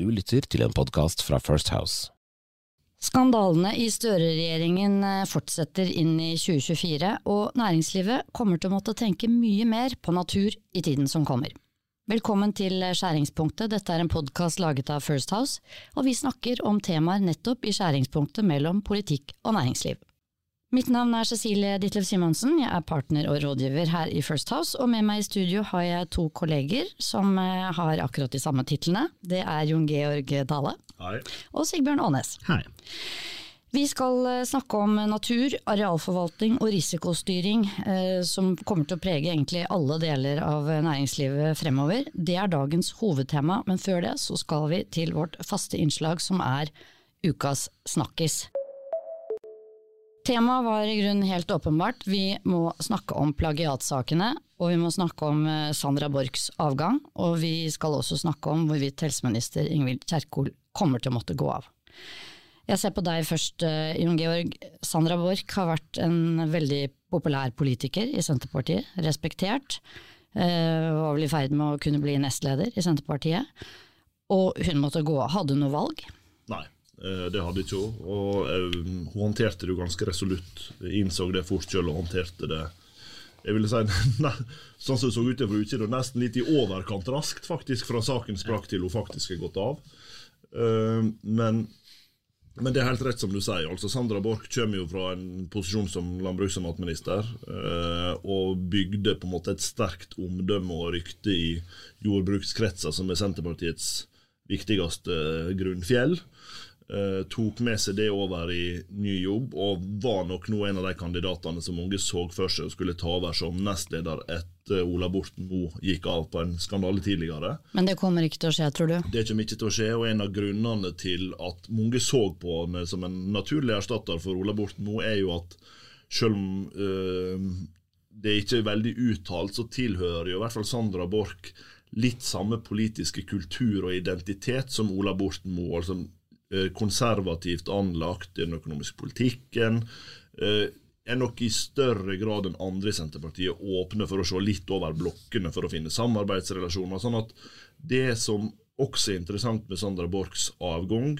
Du lytter til en podkast fra First House. Skandalene i Støre-regjeringen eh, fortsetter inn i 2024, og næringslivet kommer til å måtte tenke mye mer på natur i tiden som kommer. Velkommen til Skjæringspunktet, dette er en podkast laget av First House, og vi snakker om temaer nettopp i skjæringspunktet mellom politikk og næringsliv. Mitt navn er Cecilie Ditlev Simonsen, jeg er partner og rådgiver her i First House, og med meg i studio har jeg to kolleger som eh, har akkurat de samme titlene. Det er Jon Georg Dale Hei. og Sigbjørn Aanes. Hei. Vi skal eh, snakke om natur, arealforvaltning og risikostyring, eh, som kommer til å prege egentlig alle deler av næringslivet fremover. Det er dagens hovedtema, men før det så skal vi til vårt faste innslag som er ukas snakkis. Temaet var i grunnen helt åpenbart. Vi må snakke om plagiatsakene, og vi må snakke om eh, Sandra Borchs avgang. Og vi skal også snakke om hvorvidt helseminister Ingvild Kjerkol kommer til å måtte gå av. Jeg ser på deg først, eh, Jon Georg. Sandra Borch har vært en veldig populær politiker i Senterpartiet, respektert. Eh, var vel i ferd med å kunne bli nestleder i Senterpartiet. Og hun måtte gå av. Hadde hun noe valg? Eh, det hadde ikke hun. Og eh, hun håndterte det jo ganske resolutt. Innså det fort sjøl og håndterte det jeg ville si, ne, Sånn som det så ut fra utsida, nesten litt i overkant raskt faktisk fra saken sprakk til hun faktisk er gått av. Eh, men, men det er helt rett som du sier. altså Sandra Borch kommer jo fra en posisjon som landbruks- og matminister, og bygde på en måte et sterkt omdømme og rykte i jordbrukskretser, som er Senterpartiets viktigste grunnfjell. Eh, tok med seg det over i ny jobb, og var nok nå en av de kandidatene som mange så for seg skulle ta over som nestleder etter Ola Borten Moe gikk av på en skandale tidligere. Men det kommer ikke til å skje, tror du? Det kommer ikke til å skje, og en av grunnene til at mange så på ham som en naturlig erstatter for Ola Borten Moe, er jo at selv om uh, det ikke er veldig uttalt, så tilhører jo i hvert fall Sandra Borch litt samme politiske kultur og identitet som Ola Borten Moe. altså konservativt anlagt i den økonomiske politikken. Er nok i større grad enn andre i Senterpartiet åpne for å se litt over blokkene for å finne samarbeidsrelasjoner. sånn at Det som også er interessant med Sandra Borchs avgang,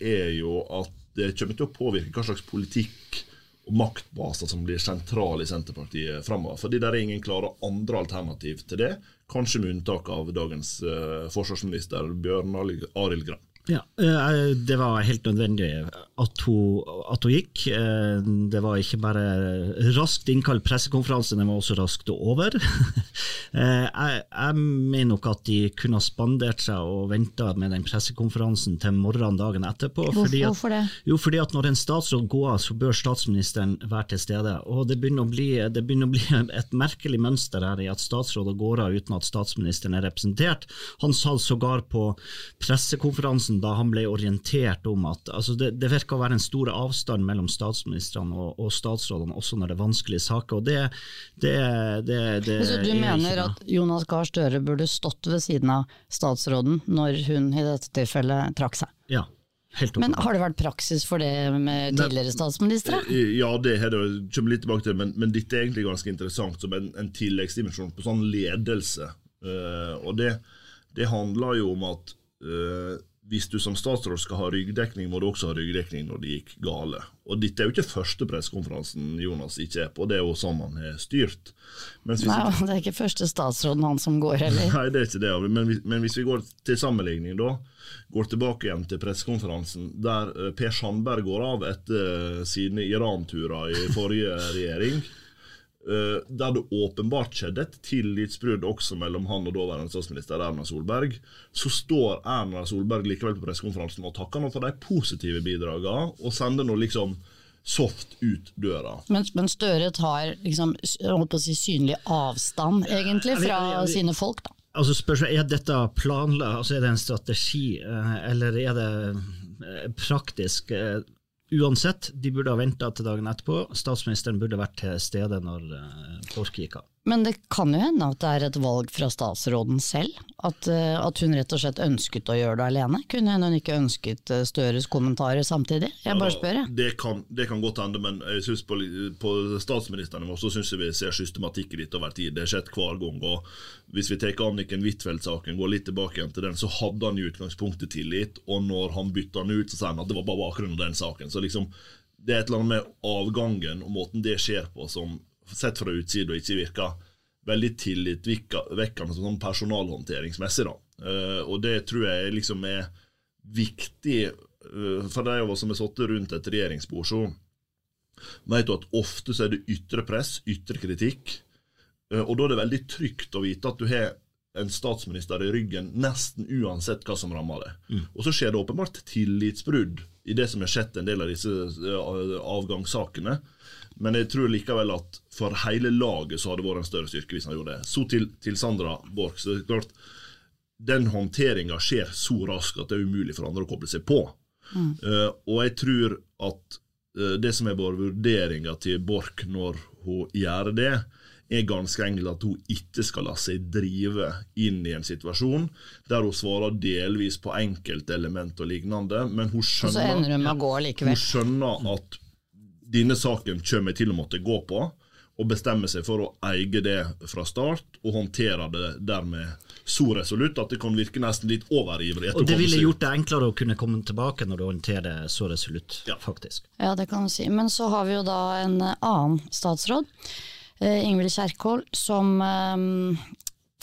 er jo at det kommer til å påvirke hva slags politikk og maktbaser som blir sentrale i Senterpartiet framover. Fordi det er ingen klare andre alternativ til det, kanskje med unntak av dagens forsvarsminister Bjørn Arild Gram. Ja, Det var helt nødvendig at hun, at hun, gikk. Det var ikke bare raskt innkalt pressekonferanse, den var også raskt over. Jeg, jeg mener nok at de kunne ha spandert seg og venta med den pressekonferansen til morgenen dagen etterpå. Fordi at, Hvorfor det? Jo, fordi at når en statsråd går av, så bør statsministeren være til stede. Og Det begynner å bli, det begynner å bli et merkelig mønster her i at statsråder går av uten at statsministeren er representert. Han sa sågar på pressekonferansen da han ble orientert om at altså det, det virker å være en stor avstand mellom statsministrene og, og statsrådene, også når det er vanskelige saker. og det, det, det, det Så du er mener at Jonas Gahr Støre burde stått ved siden av statsråden når hun i dette tilfellet trakk seg? Ja, Men har det vært praksis for det med tidligere statsministre? Ja, det har det jo- kommer litt tilbake til, men, men dette er egentlig ganske interessant som en, en tilleggsdimensjon på sånn ledelse. Uh, og det, det handler jo om at eh, hvis du som statsråd skal ha ryggdekning, må du også ha ryggdekning når det gikk gale. Og dette er jo ikke første pressekonferansen Jonas ikke er på, det er jo sånn han har styrt. Nei, det er ikke første statsråden han som går heller. Nei, det er ikke det. Men, hvis- men hvis vi går til sammenligning, da, går tilbake igjen til pressekonferansen der eh, Per Sandberg går av etter eh, sine Iran-turer i forrige regjering, der det åpenbart skjedde et tillitsbrudd også mellom han og daværende statsminister Erna Solberg, så står Erna Solberg likevel på pressekonferansen og takker nå for de positive bidragene, og sender nå liksom soft ut døra. Men, men Støre tar liksom, holdt på å si, synlig avstand, egentlig, fra Ja, ja, ja. sine folk, da. Altså spørsmålet, Er dette planlagt, altså er det en strategi, eh, eller er det eh, praktisk? Eh, Uansett, de burde ha venta til dagen etterpå. Statsministeren burde vært til stede når folk gikk av. Men det kan jo hende at det er et valg fra statsråden selv? At, eh, at hun rett og slett ønsket å gjøre det alene? Kunne hende hun ikke ønsket eh, Støres kommentarer samtidig? Jeg bare spør, jeg. Det kan, det kan godt hende, men jeg synes på, på statsministeren så syns jeg vi ser systematikk i dette over tid. Det har skjedd hver gang. og Hvis vi tar Anniken Huitfeldt-saken, går litt tilbake igjen til den, så hadde han i utgangspunktet tillit. Og når han bytta den ut, så sier han at det var bare bakgrunnen av den saken. Så liksom, det er et eller annet med avgangen og måten det skjer på, som sett fra utsida ikke virker veldig tillitvekkende sånn personalhåndteringsmessig. da. Uh, og det tror jeg liksom er viktig uh, for de av oss som har sittet rundt et regjeringsbord. så vet du at ofte så er det ytre press, ytre kritikk. Uh, og da er det veldig trygt å vite at du har en statsminister i ryggen nesten uansett hva som rammer det. Mm. Og så skjer det åpenbart tillitsbrudd i det som har skjedd en del av disse avgangssakene. Men jeg tror likevel at for hele laget så hadde det vært en større styrke hvis han gjorde det. Så til, til Sandra Borch. så det er klart, Den håndteringa skjer så raskt at det er umulig for andre å koble seg på. Mm. Uh, og jeg tror at uh, det som er vår vurderinga til Borch når hun gjør det, er ganske enkelt at hun ikke skal la seg drive inn i en situasjon der hun svarer delvis på enkeltelement og lignende, men hun skjønner, hun skjønner at denne saken kommer jeg til å måtte gå på, og bestemme seg for å eie det fra start, og håndtere det dermed så resolutt at det kan virke nesten litt overivrig. Og det ville gjort det enklere å kunne komme tilbake når du håndterer det så resolutt, ja. faktisk. Ja, det kan du si. Men så har vi jo da en annen statsråd, eh, Ingvild Kjerkol, som eh,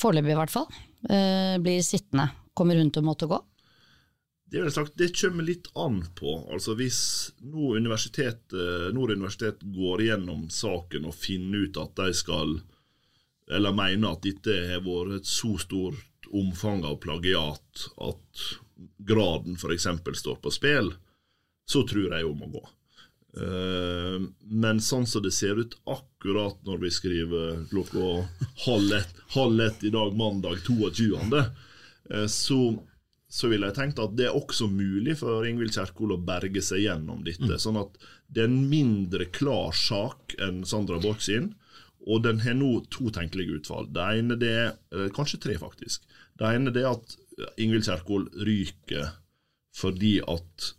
foreløpig i hvert fall eh, blir sittende. Kommer hun til å måtte gå? Det, er sagt, det kommer litt an på. Altså Hvis Nord universitet, Nord universitet går gjennom saken og finner ut at de skal Eller mener at dette har vært et så stort omfang av plagiat at graden f.eks. står på spill, så tror jeg hun må gå. Eh, men sånn som det ser ut akkurat når vi skriver klokka halv ett, halv ett i dag, mandag 22., eh, så så ville jeg tenkt at det er også mulig for Ingvild Kjerkol å berge seg gjennom dette. Mm. Sånn at det er en mindre klar sak enn Sandra Borch sin, og den har nå to tenkelige utfall. Det ene det er Kanskje tre, faktisk. Det ene det er at Ingvild Kjerkol ryker fordi at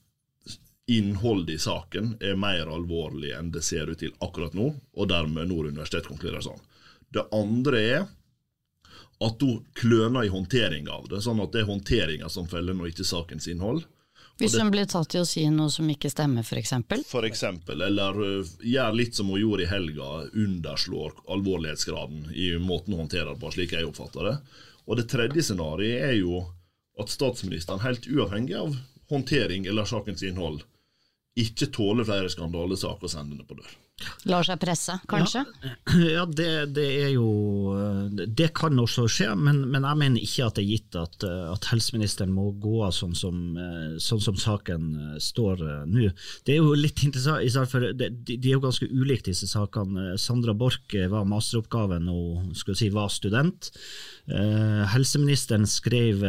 innholdet i saken er mer alvorlig enn det ser ut til akkurat nå, og dermed Nord universitet konkluderer sånn. Det andre er at hun kløner i håndteringa av det, sånn at det er håndteringa som feller, og ikke sakens innhold. Hvis hun blir tatt i å si noe som ikke stemmer, f.eks.? Eksempel, eller uh, gjør litt som hun gjorde i helga, underslår alvorlighetsgraden i måten hun håndterer det på, slik jeg oppfatter det. Og det tredje scenarioet er jo at statsministeren, helt uavhengig av håndtering eller sakens innhold, ikke tåler flere skandalesaker og sender det på dør. Lar seg presse, kanskje? Ja, ja det, det, er jo Det kan også skje, men, men, jeg mener ikke at det er gitt at, at helseministeren må gå av sånn som, sånn som saken står nå. Det er jo litt interessant, for de, de er jo ganske ulike, disse sakene. Sandra Borch var masteroppgaven og skulle si, var student. Eh, helseministeren skrev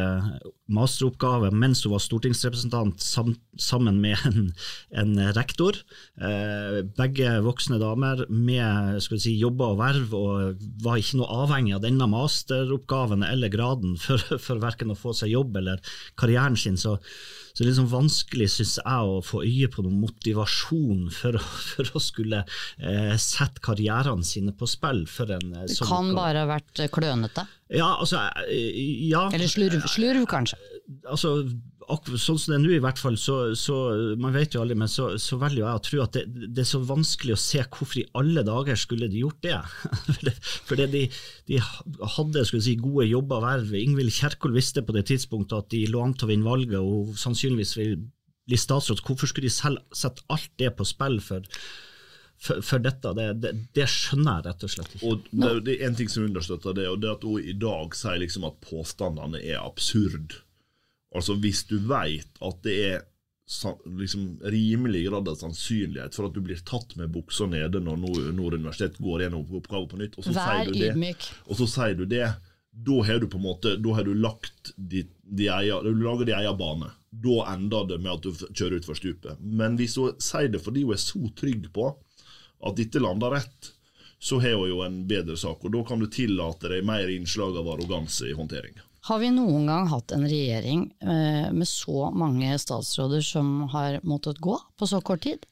masteroppgave mens hun var stortingsrepresentant sam, sammen med en, en rektor. Eh, begge voksne damer med skal si, jobber og verv, og var ikke noe avhengig av denne masteroppgaven eller graden for, for verken å få seg jobb eller karrieren sin. Så, så det er liksom vanskelig, syns jeg, å få øye på noen motivasjon for, for å skulle eh, sette karrierene sine på spill. For en, eh, det kan bare ha vært klønete? Ja, altså, eh, ja. Eller slurv, slurv kanskje? Altså, sånn som det er nå, i hvert fall, så, så, man vet jo aldri, men så, så velger jeg å tro at det, det, er så vanskelig å se hvorfor i alle dager skulle de gjort det. Fordi de, de, hadde si, gode jobber verv. Ingvild Kjerkol visste på det tidspunktet at de lå an til å vinne valget, og sannsynligvis vil bli statsråd. Hvorfor skulle de selv sette alt det på spill for? For, for, dette, det, det, det, skjønner jeg rett og slett ikke. Og det, det, er en ting som understøtter det, og det at hun i dag sier liksom at påstandene er absurde. Altså Hvis du veit at det er liksom, rimelig grad av sannsynlighet for at du blir tatt med buksa nede når Nord universitet går gjennom oppgaven på nytt, og så Vær sier du det, og så sier du det, da har du på en måte Da har du lagt de, de eier, du lager de egen bane. Da ender det med at du kjører utfor stupet. Men hvis hun sier det fordi hun er så trygg på at dette lander rett, så har hun jo en bedre sak. Og da kan du tillate deg mer innslag av arroganse i håndteringa. Har vi noen gang hatt en regjering eh, med så mange statsråder som har måttet gå på så kort tid?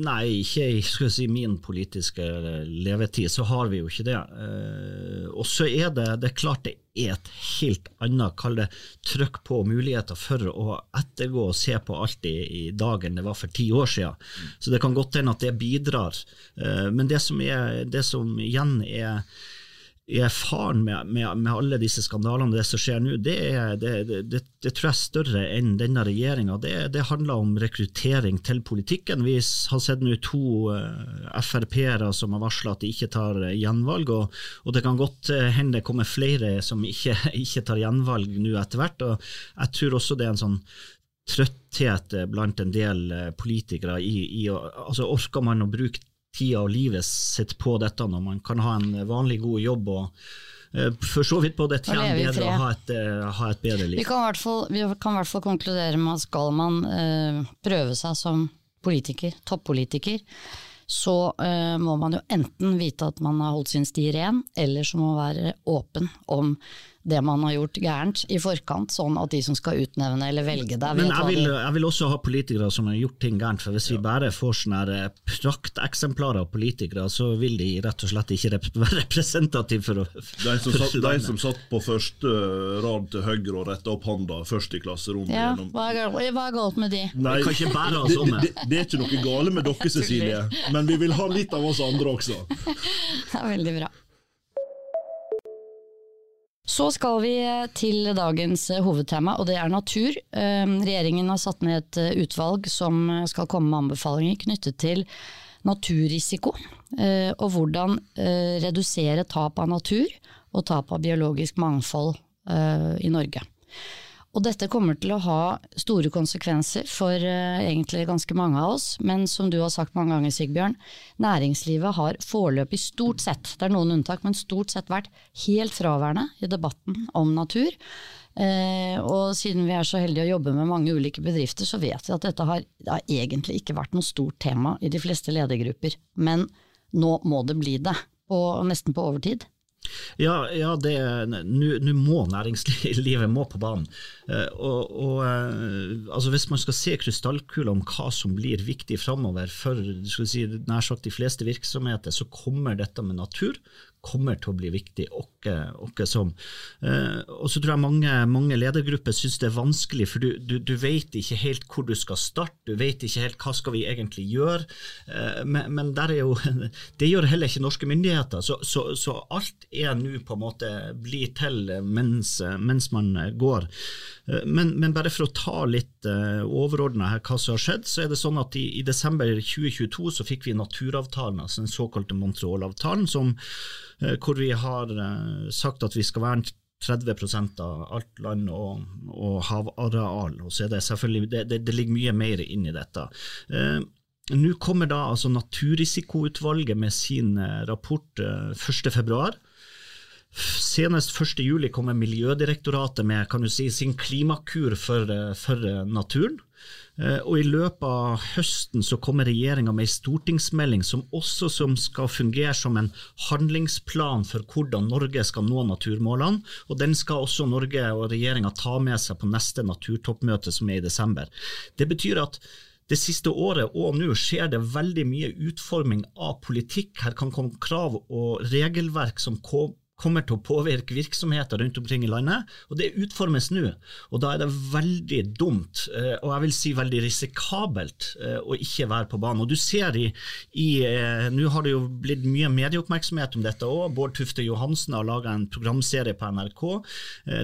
Nei, ikke i si, min politiske levetid, så har vi jo ikke det. Eh, og så er det, det er klart det er et helt annet, kall det trøkk på muligheter for å ettergå og se på alt i, i dag enn det var for ti år siden. Så det kan godt hende at det bidrar. Eh, men det som, er, det som igjen er er faren med, med, med, alle disse skandalene det som skjer nå, det, er, det, det, det, tror jeg er større enn denne regjeringa. Det, handler om rekruttering til politikken. Vi har sett nå to uh, Frp-ere som har varsla at de ikke tar gjenvalg, og, og det kan godt uh, hende det kommer flere som ikke, ikke tar gjenvalg nå etter hvert. og Jeg tror også det er en sånn trøtthet blant en del politikere i, i altså Orker man å bruke tida og livet sitt på dette når man kan ha en vanlig god jobb og eh, for så vidt både tjene bedre og ha et, uh, ha et, bedre liv. Vi kan, i hvert fall, vi kan i hvert fall konkludere med at skal man uh, prøve seg som politiker, toppolitiker, så uh, må man jo enten vite at man har holdt sin sti ren, eller så må man være åpen om det man har gjort gærent i forkant, sånn at de som skal utnevne eller velge deg, Men jeg vil, Jeg vil også ha politikere som har gjort ting gærent, for hvis vi bare får sånne eh, prakteksemplarer av politikere, så vil de rett og slett ikke være representative for å De som, satt, de som satt på første rad til høyre og retta opp handa først i klasserommet ja, er galt, hva er galt med de? Nei, kan ikke bære oss om det, det, det er ikke noe gale med dere, Cecilie, men vi vil ha litt av oss andre også. Det er veldig bra. Så skal vi til dagens hovedtema, og det er natur. Eh, regjeringen har satt ned et eh, utvalg som skal komme med anbefalinger knyttet til naturrisiko, eh, og hvordan redusere tap av natur og tap av biologisk mangfold i Norge. Og dette kommer til å ha store konsekvenser for uh, egentlig ganske mange av oss, men som du har sagt mange ganger, Sigbjørn, næringslivet har foreløpig stort sett, det er noen unntak, men stort sett vært helt fraværende i debatten om natur. Uh, og siden vi er så heldige å jobbe med mange ulike bedrifter, så vet vi at dette har, det har egentlig ikke vært noe stort tema i de fleste ledergrupper. Men nå må det bli det, og nesten på overtid. Ja, ja nå må næringslivet må på banen. Uh, og, og uh, altså Hvis man skal se krystallkula om hva som blir viktig framover for si, nær sagt de fleste virksomheter, så kommer dette med natur kommer til å bli viktig, åkke, åkke som. Eh, og så tror jeg mange, mange ledergrupper syns det er vanskelig, for du, du, du, vet ikke helt hvor du skal starte, du vet ikke helt hva skal vi egentlig gjøre. Eh, men, men jo, det gjør heller ikke norske myndigheter, så, så, så alt er nå på en måte blir til mens, mens man går. Eh, men, men, bare for å ta litt uh, overordna hva som har skjedd, så er det sånn at i, i desember 2022 så fikk vi naturavtalen, altså den såkalte Montreal-avtalen, Eh, hvor vi har eh, sagt at vi skal verne 30% av alt land og, og havareal. og så er Det selvfølgelig, det, det, det ligger mye mer inn i dette. Eh, Nå kommer da altså Naturrisikoutvalget med sin eh, rapport eh, 1.2. Senest 1.7 kommer Miljødirektoratet med kan du si, sin klimakur for, for naturen. Eh, og I løpet av høsten så kommer regjeringa med en stortingsmelding som også som skal fungere som en handlingsplan for hvordan Norge skal nå naturmålene. og Den skal også Norge og regjeringa ta med seg på neste naturtoppmøte som er i desember. Det betyr at det siste året og nå skjer det veldig mye utforming av politikk. Her kan komme krav og regelverk som kommer til å påvirke virksomheter rundt omkring i landet, og det utformes nå. Og Da er det veldig dumt, eh, og jeg vil si veldig risikabelt, eh, å ikke være på banen. Og du ser i, i eh, Nå har det jo blitt mye medieoppmerksomhet om dette òg. Bård Tufte Johansen har laga en programserie på NRK.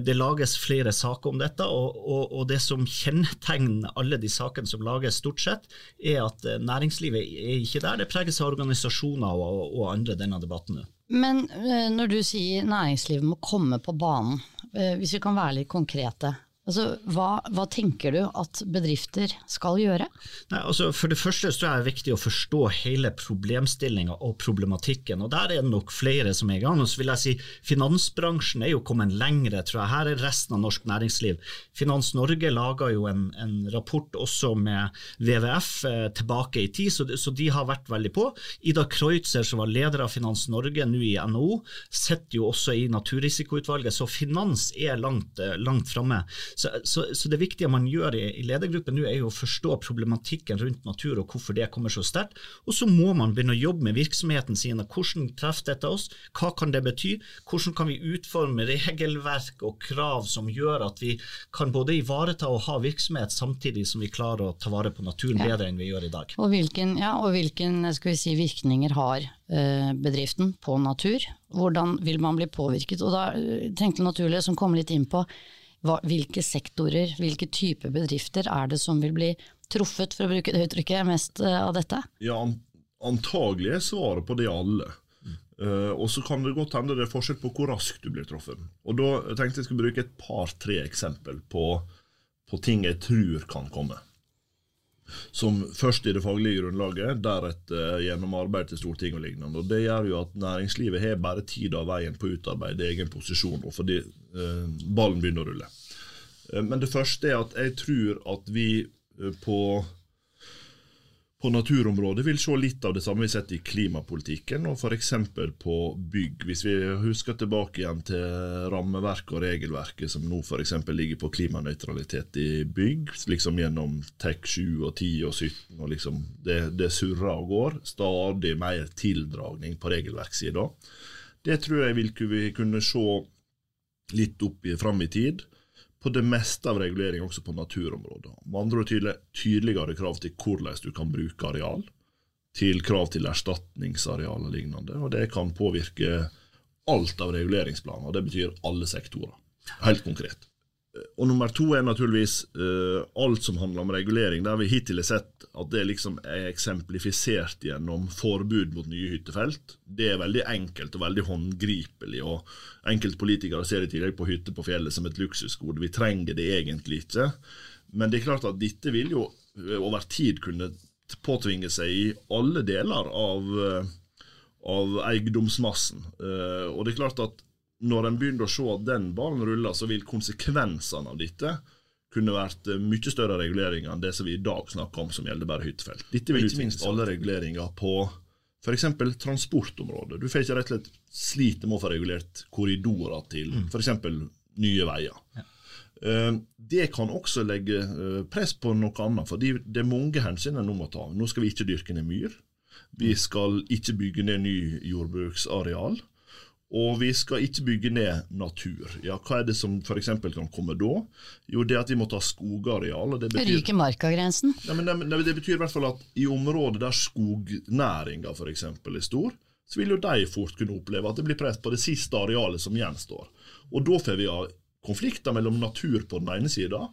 Det lages flere saker om dette, og, og, og det som kjennetegner alle de sakene som lages, stort sett, er at næringslivet er ikke der. Det preges av organisasjoner og, og andre denne debatten nå. Men eh, når du sier næringslivet må komme på banen, eh, hvis vi kan være litt konkrete. Altså, hva, hva, tenker du at bedrifter skal gjøre? Nei, altså for det første så er det viktig å forstå hele problemstillinga og problematikken. og Der er det nok flere som er i gang. Og så vil jeg si Finansbransjen er jo kommet lengre, tror jeg. Her er resten av norsk næringsliv. Finans Norge laga jo en, en, rapport også med WWF eh, tilbake i tid, så de, så de, har vært veldig på. Ida Kreutzer, som var leder av Finans Norge, nå i NHO, sitter jo også i Naturrisikoutvalget, så finans er langt, eh, langt framme. Så, så, så, det viktige man gjør i, i ledergruppen nå, er jo å forstå problematikken rundt natur og hvorfor det kommer så sterkt. Og så må man begynne å jobbe med virksomheten sin. Hvordan treffer dette oss? Hva kan det bety? Hvordan kan vi utforme regelverk og krav som gjør at vi kan både ivareta og ha virksomhet samtidig som vi klarer å ta vare på naturen bedre enn vi gjør i dag. Og hvilken, ja, og hvilken si, virkninger har uh, bedriften på natur? Hvordan vil man bli påvirket? Og da uh, tenkte naturlig, som kom litt inn på hva, hvilke sektorer, hvilke typer bedrifter er det som vil bli truffet, for å bruke det uttrykket, mest uh, av dette? Ja, antagelig er svaret på det alle. Uh, og så kan det godt hende det er forskjell på hvor raskt du blir truffet. Og Da tenkte jeg skulle bruke et par-tre eksempel på, på ting jeg tror kan komme som først i det faglige grunnlaget, deretter gjennom arbeid til Stortinget og lignende. Og Det gjør jo at næringslivet har bare tid av veien på å utarbeide egen posisjon, og fordi eh, ballen begynner å rulle. Eh, men det første er at jeg tror at vi eh, på på naturområdet vil se litt av det samme vi har sett i klimapolitikken, og f.eks. på bygg. Hvis vi husker tilbake igjen til rammeverket og regelverket som nå f.eks. ligger på klimanøytralitet i bygg, liksom gjennom TEK 7 og 10 og 17, og liksom det, det surrer og går. Stadig mer tildragning på regelverkssida. Det tror jeg vil kunne se litt opp i, fram i tid på det meste av regulering også på naturområder. Med andre ord tydelig, tydeligere krav til hvordan du kan bruke areal, til krav til erstatningsareal og lignende. Og det kan påvirke alt av reguleringsplaner, det betyr alle sektorer. Helt konkret. Og nummer to er naturligvis uh, alt som handler om regulering, der vi hittil har sett at det liksom er eksemplifisert gjennom forbud mot nye hyttefelt. Det er veldig enkelt og veldig håndgripelig. og Enkelte politikere ser i tillegg på hytte på fjellet som et luksusgode. Vi trenger det egentlig ikke. Men det er klart at dette vil jo eh, over tid kunne påtvinge seg i alle deler av, uh, av eiendomsmassen. Uh, og det er klart at når en begynner å se at den ballen ruller, så vil konsekvensene av dette kunne vært eh, mye større reguleringer enn det som vi i dag snakker om, som gjelder bare hyttefelt. Dette vil ikke minst alle reguleringer på f.eks. transportområdet. Du får ikke rett og slett slite med å få regulert korridorer til mm. f.eks. nye veier. Ja. Eh, det kan også legge eh, press på noe annet, for det er mange hensyn en nå må ta. Nå skal vi ikke dyrke ned myr. Vi skal ikke bygge ned ny jordbruksareal. Og vi skal ikke bygge ned natur. Ja, Hva er det som f.eks. kan komme da? Jo, det at vi må ta skogareal. og det betyr, Ryker markagrensen? Ja, men det, det, betyr i hvert fall at i områder der skognæringa f.eks. er stor, så vil jo de fort kunne oppleve at det blir press på det siste arealet som gjenstår. Og da får vi ha konflikter mellom natur på den ene sida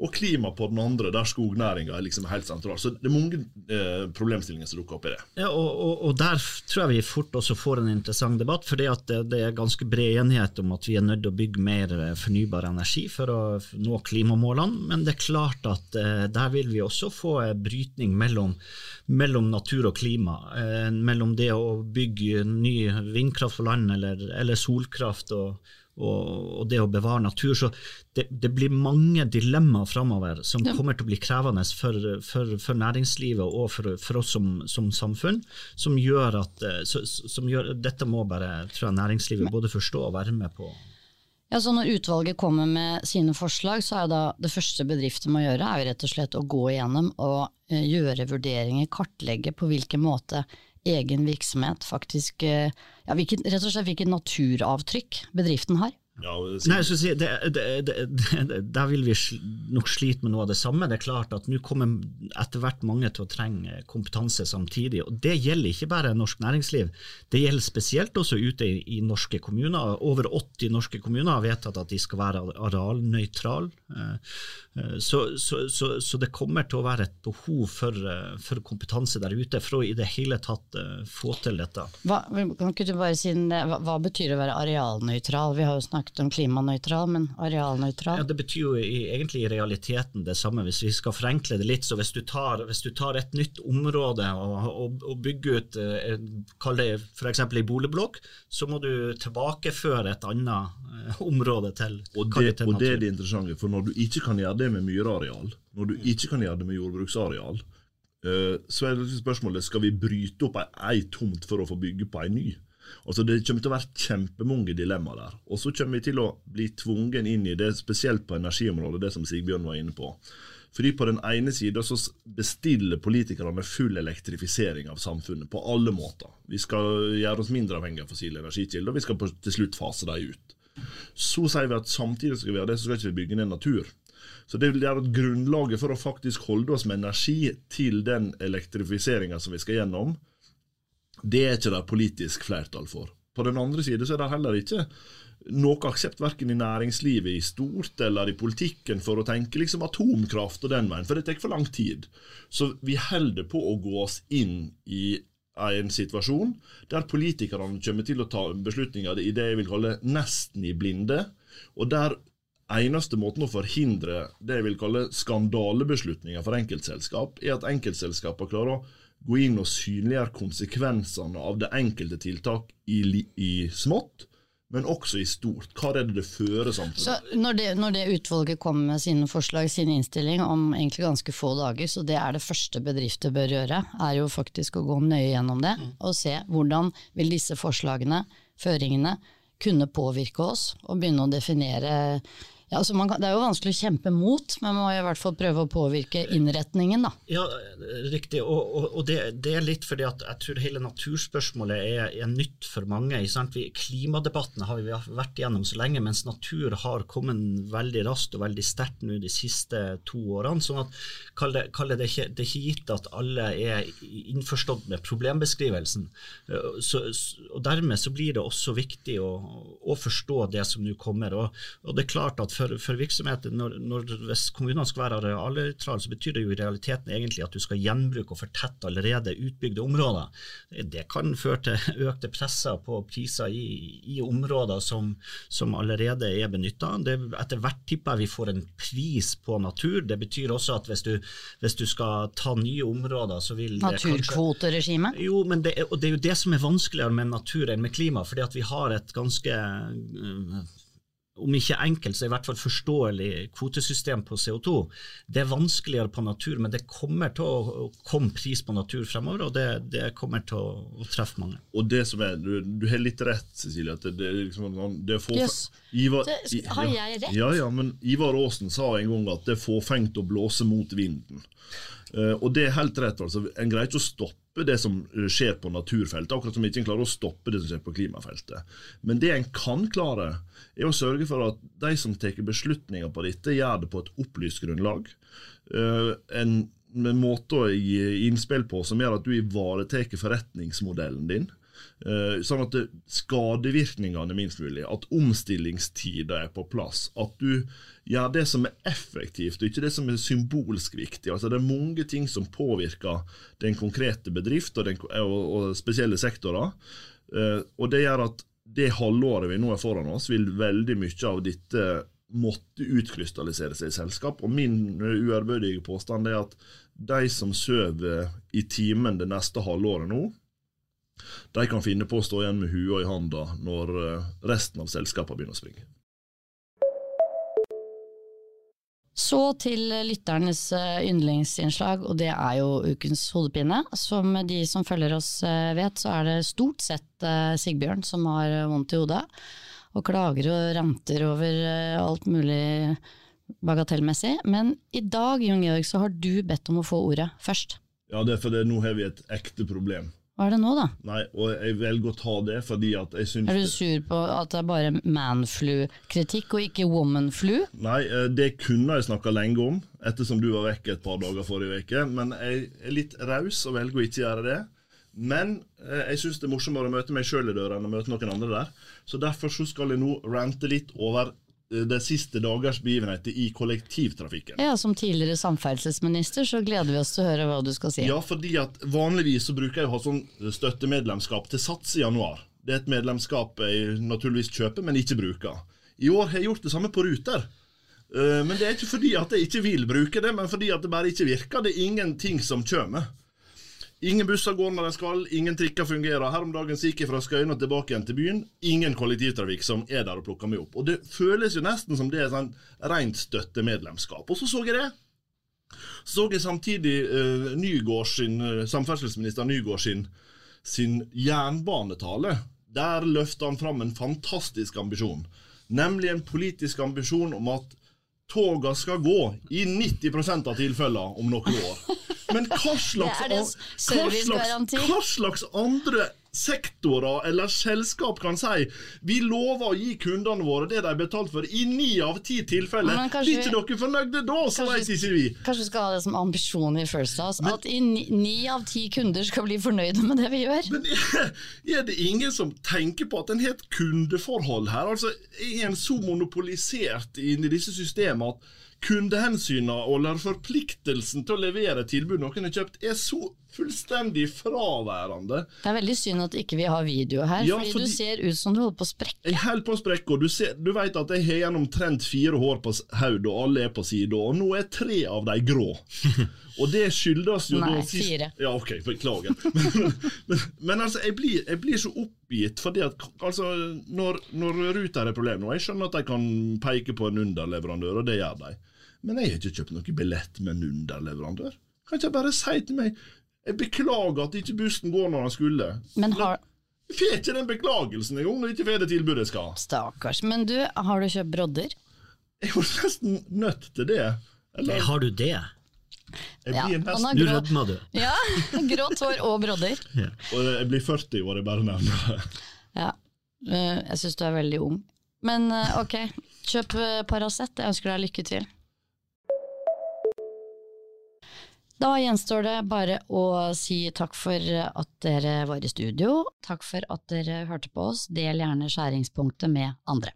og klima på den andre, der skognæringa er liksom helt sentral. Så det er mange eh, problemstillinger som dukker opp i det. Ja, og, og, og, Der tror jeg vi fort også får en interessant debatt, for det, det, er ganske bred enighet om at vi er nødt til å bygge mer eh, fornybar energi for å nå klimamålene, men det er klart at eh, der vil vi også få eh, brytning mellom, mellom natur og klima. Eh, mellom det å bygge ny vindkraft på land eller, eller solkraft. og og, det å bevare natur. Så det, det blir mange dilemmaer framover som ja. kommer til å bli krevende for, for, for næringslivet og for, for oss som, som, samfunn, som gjør at eh, som gjør, Dette må bare tror jeg, næringslivet både forstå og være med på. Ja, så Når utvalget kommer med sine forslag, så er det første bedrifter må gjøre, er jo rett og slett å gå igjennom og uh, gjøre vurderinger, kartlegge på hvilken måte egen virksomhet faktisk eh, ja, hvilket, Rett og slett hvilket naturavtrykk bedriften har. Ja, Nei, si, det, det, det, Der vil vi nok slite med noe av det samme. Det er klart at Nå kommer etter hvert mange til å trenge kompetanse samtidig. og Det gjelder ikke bare norsk næringsliv, det gjelder spesielt også ute i, i norske kommuner. Over 80 norske kommuner har vedtatt at de skal være arealnøytrale. Eh, eh, så, så, så, så, det kommer til å være et behov for, eh, for, kompetanse der ute for å i det hele tatt få til dette. Hva, kan ikke du bare si, hva, hva betyr å være arealnøytral? Vi har jo snakket snakket om klimanøytral, men arealnøytral. Ja, Det betyr jo i, egentlig i realiteten det samme, hvis vi skal forenkle det litt. så Hvis du tar, hvis du tar et nytt område og, og, og bygger ut eh, kall det f.eks. ei boligblokk, så må du tilbakeføre et annet eh, område til, Og det, til og det er det interessante, for når du ikke kan gjøre det med myrareal, når du ikke kan gjøre det med jordbruksareal, eh, så er det liksom spørsmålet skal vi bryte opp ei tomt for å få bygge på ei ny. Altså Det kommer til å være kjempemange dilemmaer der. Og så kommer vi til å bli tvungen inn i det, spesielt på energiområdet, det som Sigbjørn var inne på. Fordi På den ene sida så bestiller politikerne full elektrifisering av samfunnet på alle måter. Vi skal gjøre oss mindre avhengig av fossile energikilder, og vi skal til slutt fase dem ut. Så sier vi at samtidig skal vi gjøre det, så skal ikke vi bygge ned natur. Så det vil gjøre at grunnlaget for å faktisk holde oss med energi til den elektrifiseringa som vi skal gjennom, det er ikke det politisk flertall for. På den andre side så er det heller ikke noe aksept verken i næringslivet i stort eller i politikken for å tenke liksom atomkraft og den veien, for det tar for lang tid. Så vi holder på å gå oss inn i en situasjon der politikerne kommer til å ta beslutninger i det jeg vil kalle nesten i blinde, og der eneste måten å forhindre det jeg vil kalle skandalebeslutninger for enkeltselskap, er at enkeltselskaper klarer å gå inn og synliggjøre konsekvensene av det enkelte tiltak i, i smått, men også i stort. Hva er det det fører samfunnet? Så når det, når det utvalget kommer med sine forslag, sin innstilling om egentlig ganske få dager, så det er det første bedrifter bør gjøre, er jo faktisk å gå nøye gjennom det og se hvordan vil disse forslagene, føringene, kunne påvirke oss og begynne å definere ja, altså man Det er jo vanskelig å kjempe mot, men man må i hvert fall prøve å påvirke innretningen. da. Ja, riktig. Og, og, og det, det er litt fordi at jeg tror hele naturspørsmålet er, er nytt for mange. Vi, klimadebatten har vi vært igjennom så lenge, mens natur har kommet veldig raskt og veldig sterkt nå de siste to årene. sånn at kall det, kall det, ikke, det er ikke gitt at alle er innforstått med problembeskrivelsen. Så, og Dermed så blir det også viktig å, å forstå det som nå kommer. Og, og det er klart at for, for virksomheter, når, når, hvis kommunene skal være arealnøytrale, så betyr det jo i realiteten egentlig at du skal gjenbruke og fortette allerede utbygde områder. Det kan føre til økte presser på priser i, i områder som, som allerede er benytta. Etter hvert tipper jeg vi får en pris på natur. Det betyr også at hvis du, hvis du skal ta nye områder, så vil det Naturkvoteregimet. jo, men det, det er jo det som er vanskeligere med natur enn med klima, fordi at vi har et ganske om ikke enkelt, så i hvert fall forståelig kvotesystem på CO2. Det er vanskeligere på natur, men det kommer til å komme pris på natur fremover, og det, det kommer til å, å treffe mange. Og det som er, Du, du har litt rett, Cecilie. at det, det, er liksom, det er få, yes. Ivar, i- har jeg rett? Ja, ja, men Ivar Aasen sa en gang at det er fåfengt å blåse mot vinden. Eh, og det er helt rett. altså. En greier ikke å stoppe det som eh, skjer på naturfeltet, akkurat som ikke en klarer å stoppe det som skjer på klimafeltet. Men det en kan klare, er å sørge for at de som tar beslutninger på dette, gjør det på et opplyst grunnlag. Eh, en måte å gi innspill på som gjør at du ivaretar forretningsmodellen din. Eh, Sånn at skadevirkningene er minst mulig, at omstillingstida er på plass. At du gjør det som er effektivt, og ikke det som er symbolsk viktig. Altså Det er mange ting som påvirker den konkrete bedrift og, den, og, og spesielle sektorer. Eh, Og det gjør at det halvåret vi nå er foran oss, vil veldig mye av dette måtte utkrystallisere seg i selskap. Og min uærbødige påstand er at de som sover i timen det neste halvåret nå, de kan finne på å stå igjen med hua i handa når eh, resten av selskapene begynner å springe. Så til lytternes eh, yndlingsinnslag, og det er jo ukens hodepine. Som de som følger oss eh, vet, så er det stort sett Sigbjørn som har vondt i hodet, og klager og ranter over alt mulig bagatellmessig. Men i dag, Jon Georg, så har du bedt om å få ordet først. Ja, det er fordi nå har vi et ekte problem. Hva er det nå, da? Nei, og jeg velger å ta det fordi at jeg syns Er du sur på at det er bare manflu-kritikk og ikke womanflu? Nei, eh, det kunne jeg snakka lenge om, ettersom du var vekk et par dager forrige uke. Men jeg er litt raus og velger å ikke gjøre det. Men eh, jeg syns det er morsommere å møte meg sjøl i døra enn å møte noen andre der. Så derfor så skal jeg nå rante litt over de siste dagers begivenheter i kollektivtrafikken. Ja, som tidligere samferdselsminister så gleder vi oss til å høre hva du skal si. Ja, fordi at vanligvis så bruker jeg å ha sånn støttemedlemskap til Sats i januar. Det er et medlemskap jeg naturligvis kjøper, men ikke bruker. I år har jeg gjort det samme på Ruter. Eh, Men det er ikke fordi at jeg ikke vil bruke det, men fordi at det bare ikke virker. Det er ingenting som kommer. Ingen busser går når de skal, ingen trikker fungerer. Her om dagen gikk jeg fra Skøyen tilbake igjen til byen. Ingen kollektivtrafikk som er der og plukker meg opp. Og det føles jo nesten som det er sånn rent støttemedlemskap. Og så så jeg det. Så jeg samtidig uh, Nygård sin, uh, samferdselsminister Nygård sin, sin jernbanetale. Der løfta han fram en fantastisk ambisjon. Nemlig en politisk ambisjon om at toga skal gå i 90 av tilfellene om noen år. Men hva slags, Det er det hva slags, hva slags andre sektorer eller selskap kan si vi lover å gi kundene våre det de har betalt for i ni av ti tilfeller? Men Blir ikke dere fornøyde da, så Kanskje- ikke vi. Kanskje vi skal ha det som ambisjon i First House, at i ni, ni av ti kunder skal bli fornøyde med det vi gjør. Men er, er det ingen som tenker på at en har et kundeforhold her? Altså, Er en så monopolisert inn i disse systemene at kundehensyna eller forpliktelsen til å levere tilbud noen har kjøpt, er så fullstendig fraværende? Det er veldig synd at ikke vi har video her, Ja, fordi, fordi- du ser ut som du holder på å sprekke. Jeg holder på å sprekke, og du, ser, du vet at jeg har igjen omtrent fire hår på hodet, og alle er på sida, og nå er tre av de grå. Og det skyldes jo Nei, da sist- fire. Ja, ok, beklager. Men, men, men altså, jeg blir, jeg blir så oppgitt, fordi at altså, når, når Ruter er problemet nå Jeg skjønner at de kan peke på en underleverandør, og det gjør de. Men jeg har ikke kjøpt noen billett med en underleverandør. Kan ikke jeg bare si til meg Jeg beklager at ikke bussen går når den skulle. Men har, Jeg får ikke den beklagelsen engang når jeg ikke får det tilbudet jeg skal. stakkars. Men du, har du kjøpt brodder? Jeg var nesten nødt til det. Eller, Har du det? jeg blir ja, nesten Du rødmer du. ja, grått hår og brodder. og Jeg blir 40 år, jeg bare nevner det. Ja, eh, jeg syns du er veldig ung. Men eh, ok, kjøp eh, Paracet. Jeg ønsker deg lykke til. Da gjenstår det bare å si takk for at dere var i studio. Takk for at dere hørte på oss. Del gjerne skjæringspunktet med andre.